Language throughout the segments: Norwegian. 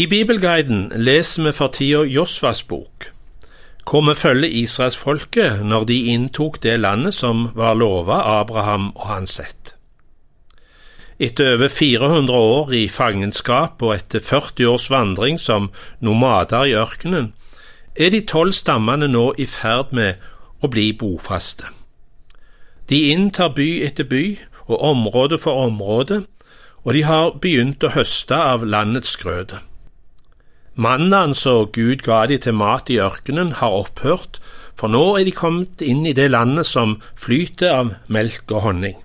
I Bibelguiden leser vi for tida Josvas bok, hvor vi følger israelsfolket når de inntok det landet som var lova Abraham og hans ett. Etter over 400 år i fangenskap og etter 40 års vandring som nomader i ørkenen, er de tolv stammene nå i ferd med å bli bofaste. De inntar by etter by og område for område, og de har begynt å høste av landets grøde. Mannen som Gud ga de til mat i ørkenen, har opphørt, for nå er de kommet inn i det landet som flyter av melk og honning.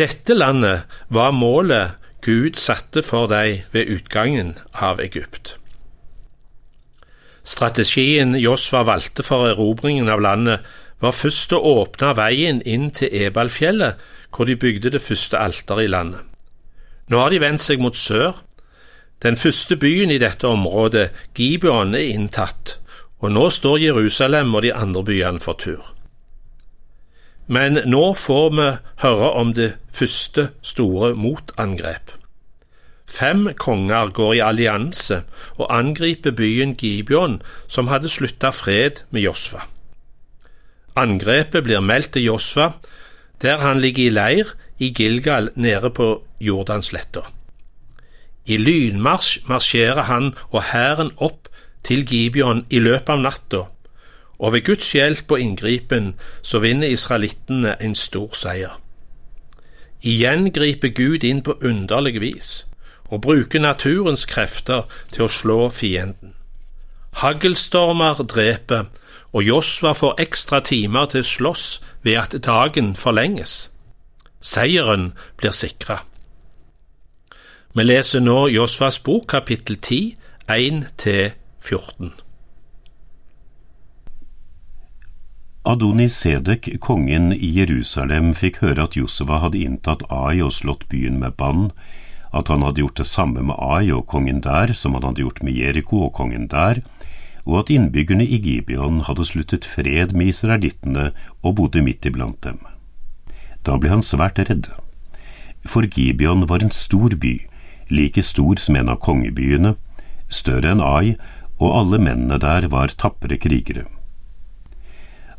Dette landet var målet Gud satte for dem ved utgangen av Egypt. Strategien Josva valgte for erobringen av landet, var først å åpne veien inn til Ebalfjellet, hvor de bygde det første alteret i landet. Nå har de vendt seg mot sør. Den første byen i dette området, Gibeon, er inntatt, og nå står Jerusalem og de andre byene for tur. Men nå får vi høre om det første store motangrep. Fem konger går i allianse og angriper byen Gibeon, som hadde slutta fred med Josfa. Angrepet blir meldt til Josfa, der han ligger i leir i Gilgal nede på Jordansletta. I lynmarsj marsjerer han og hæren opp til Gibeon i løpet av natta, og ved Guds hjelp og inngripen så vinner israelittene en stor seier. Igjen griper Gud inn på underlig vis og bruker naturens krefter til å slå fienden. Haglstormer dreper, og Josva får ekstra timer til slåss ved at dagen forlenges. Seieren blir sikra. Vi leser nå Josfas bok kapittel 10, 1–14. Adonis Sedek, kongen i Jerusalem, fikk høre at Josefa hadde inntatt Ai og slått byen med bann, at han hadde gjort det samme med Ai og kongen der som han hadde gjort med Jeriko og kongen der, og at innbyggerne i Gibeon hadde sluttet fred med israelittene og bodde midt iblant dem. Da ble han svært redd, for Gibeon var en stor by, like stor som en av kongebyene, større enn Ai, og alle mennene der var tapre krigere.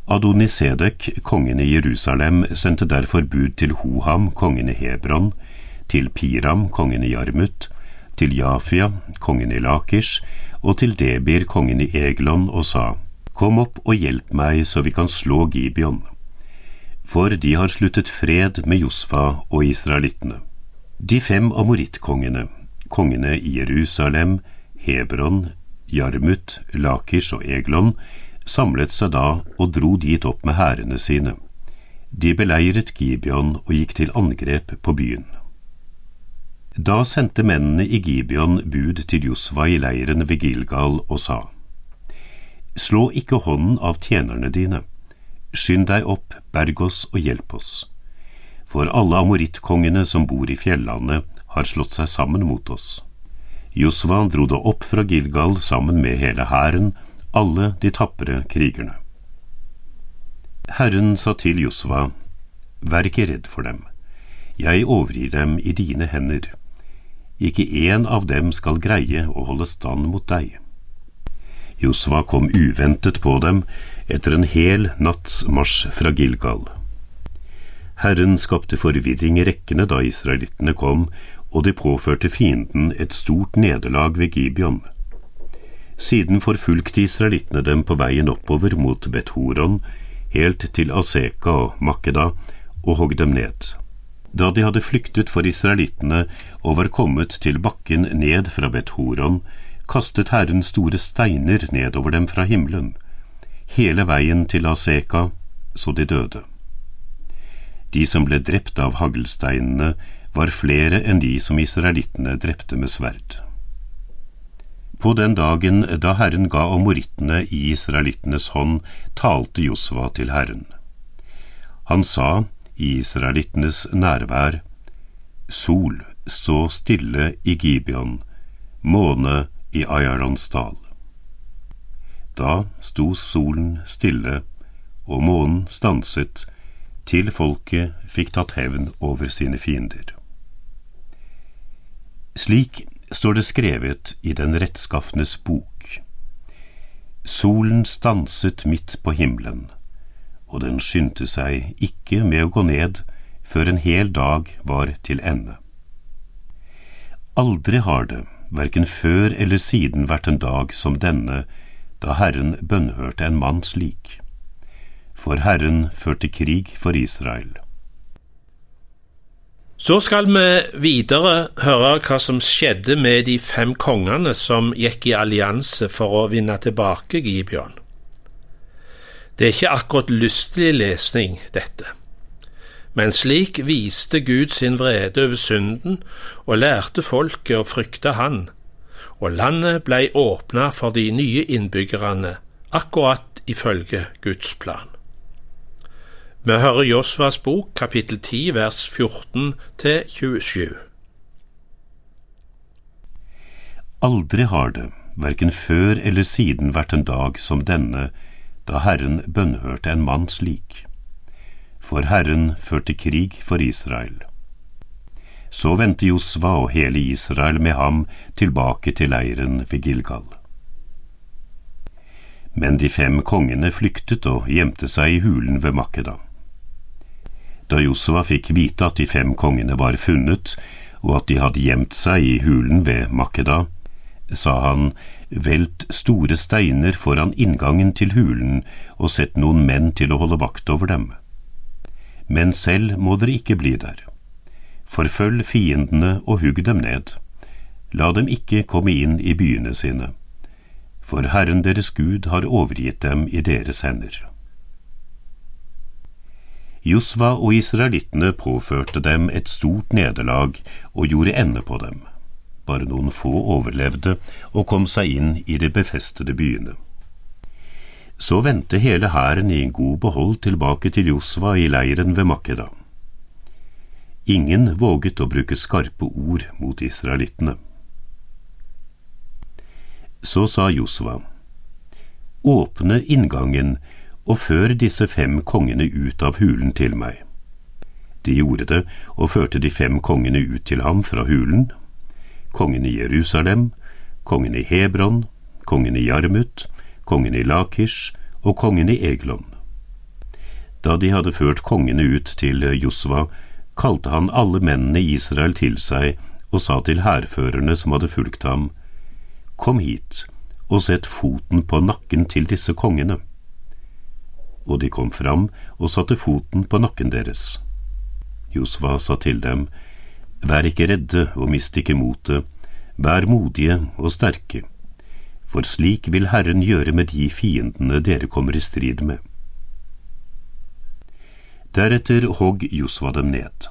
Adonisedek, kongen i Jerusalem, sendte derfor bud til Hoham, kongen i Hebron, til Piram, kongen i Jarmut, til Jafia, kongen i Lakish, og til Debir, kongen i Eglon, og sa, Kom opp og hjelp meg så vi kan slå Gibeon. For de har sluttet fred med Josfa og israelittene. De fem amorittkongene, kongene i Jerusalem, Hebron, Jarmut, Lakish og Eglon, samlet seg da og dro dit opp med hærene sine. De beleiret Gibeon og gikk til angrep på byen. Da sendte mennene i Gibeon bud til Josva i leiren ved Gilgal og sa, Slå ikke hånden av tjenerne dine, skynd deg opp, berg oss og hjelp oss. For alle amorittkongene som bor i fjellandet, har slått seg sammen mot oss. Josva dro da opp fra Gilgal sammen med hele hæren, alle de tapre krigerne. Herren sa til Josva, Vær ikke redd for dem, jeg overgir dem i dine hender ikke én av dem skal greie å holde stand mot deg. Josva kom uventet på dem etter en hel natts marsj fra Gilgal. Herren skapte forvirring i rekkene da israelittene kom, og de påførte fienden et stort nederlag ved Gibeon. Siden forfulgte israelittene dem på veien oppover mot Bethoron, helt til Aseka og Makeda, og hogg dem ned. Da de hadde flyktet for israelittene og var kommet til bakken ned fra Bet-Horon, kastet Herren store steiner nedover dem fra himmelen, hele veien til Aseka, så de døde. De som ble drept av haglsteinene, var flere enn de som israelittene drepte med sverd. På den dagen da Herren ga amorittene i israelittenes hånd, talte Josva til Herren. Han sa, i israelittenes nærvær, sol stå stille i Gibeon, måne i Ayarons dal. Da sto solen stille og månen stanset, til folket fikk tatt hevn over sine fiender. Slik står det skrevet i Den rettskafnes bok. Solen stanset midt på himmelen, og den skyndte seg ikke med å gå ned før en hel dag var til ende. Aldri har det, verken før eller siden, vært en dag som denne, da Herren bønnhørte en mann slik. For Herren førte krig for Israel. Så skal vi videre høre hva som skjedde med de fem kongene som gikk i allianse for å vinne tilbake Gibeon. Det er ikke akkurat lystelig lesning, dette. Men slik viste Gud sin vrede over synden og lærte folket å frykte Han, og landet blei åpna for de nye innbyggerne, akkurat ifølge Guds plan. Vi hører Josvas bok, kapittel 10, vers 14 til 27. Aldri har det, verken før eller siden, vært en dag som denne, da Herren bønnhørte en mann slik. For Herren førte krig for Israel. Så vendte Josva og hele Israel med ham tilbake til leiren ved Gilgal. Men de fem kongene flyktet og gjemte seg i hulen ved Makkeda. Da Josua fikk vite at de fem kongene var funnet, og at de hadde gjemt seg i hulen ved Makkeda, sa han, velt store steiner foran inngangen til hulen og sett noen menn til å holde vakt over dem. Men selv må dere ikke bli der. Forfølg fiendene og hugg dem ned. La dem ikke komme inn i byene sine, for Herren deres Gud har overgitt dem i deres hender. Josva og israelittene påførte dem et stort nederlag og gjorde ende på dem. Bare noen få overlevde og kom seg inn i de befestede byene. Så vendte hele hæren i en god behold tilbake til Josva i leiren ved Makkeda. Ingen våget å bruke skarpe ord mot israelittene. Så sa Josva, Åpne inngangen og før disse fem kongene ut av hulen til meg. De gjorde det og førte de fem kongene ut til ham fra hulen, kongen i Jerusalem, kongen i Hebron, kongen i Jarmut, kongen i Lakish og kongen i Eglon. Da de hadde ført kongene ut til Josva, kalte han alle mennene i Israel til seg og sa til hærførerne som hadde fulgt ham, Kom hit og sett foten på nakken til disse kongene og de kom fram og satte foten på nakken deres. Josva sa til dem, Vær ikke redde og mist ikke motet, vær modige og sterke, for slik vil Herren gjøre med de fiendene dere kommer i strid med. Deretter hogg Josva dem ned.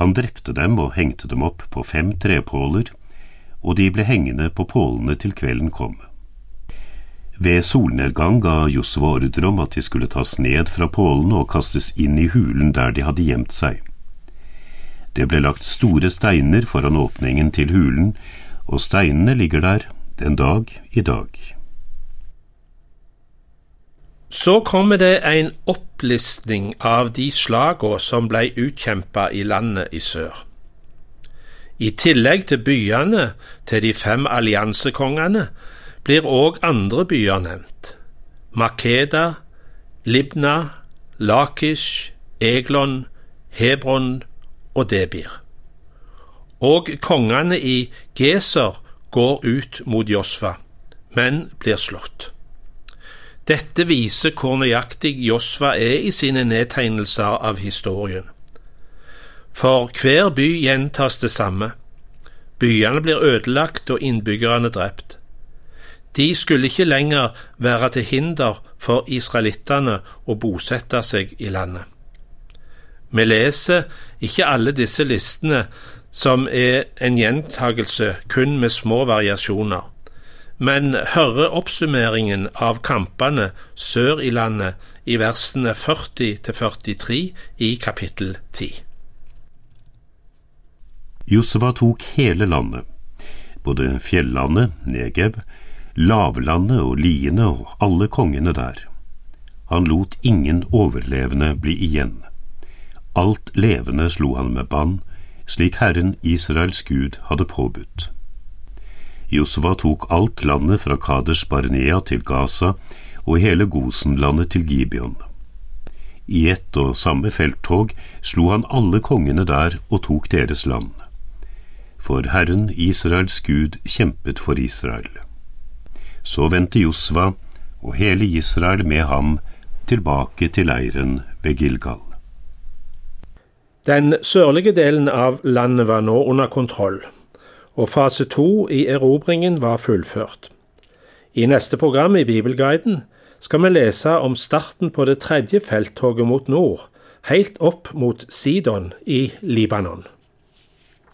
Han drepte dem og hengte dem opp på fem trepåler, og de ble hengende på pålene til kvelden kom. Ved solnedgang ga Josva ordre om at de skulle tas ned fra pålene og kastes inn i hulen der de hadde gjemt seg. Det ble lagt store steiner foran åpningen til hulen, og steinene ligger der den dag i dag. Så kommer det en opplistning av de slagene som ble utkjempa i landet i sør. I tillegg til byene til de fem alliansekongene blir òg andre byer nevnt. Makeda, Libna, Lakish, Eglon, Hebron og Debir. Og kongene i Geser går ut mot Josfa, men blir slått. Dette viser hvor nøyaktig Josfa er i sine nedtegnelser av historien. For hver by gjentas det samme. Byene blir ødelagt og innbyggerne drept. De skulle ikke lenger være til hinder for israelittene å bosette seg i landet. Vi leser ikke alle disse listene som er en gjentagelse kun med små variasjoner, men hører oppsummeringen av kampene sør i landet i versene 40 til 43 i kapittel 10. Josva tok hele landet, både fjellandet, Negev, lavlandet og liene og alle kongene der. Han lot ingen overlevende bli igjen. Alt levende slo han med bann, slik Herren Israels Gud hadde påbudt. Josva tok alt landet fra Kaders Barnea til Gaza og hele Gosenlandet til Gibeon. I ett og samme felttog slo han alle kongene der og tok deres land. For Herren, Israels Gud, kjempet for Israel. Så vendte Josva og hele Israel med ham tilbake til leiren ved Gilgal. Den sørlige delen av landet var nå under kontroll, og fase to i erobringen var fullført. I neste program i Bibelguiden skal vi lese om starten på det tredje felttoget mot nord, helt opp mot Sidon i Libanon.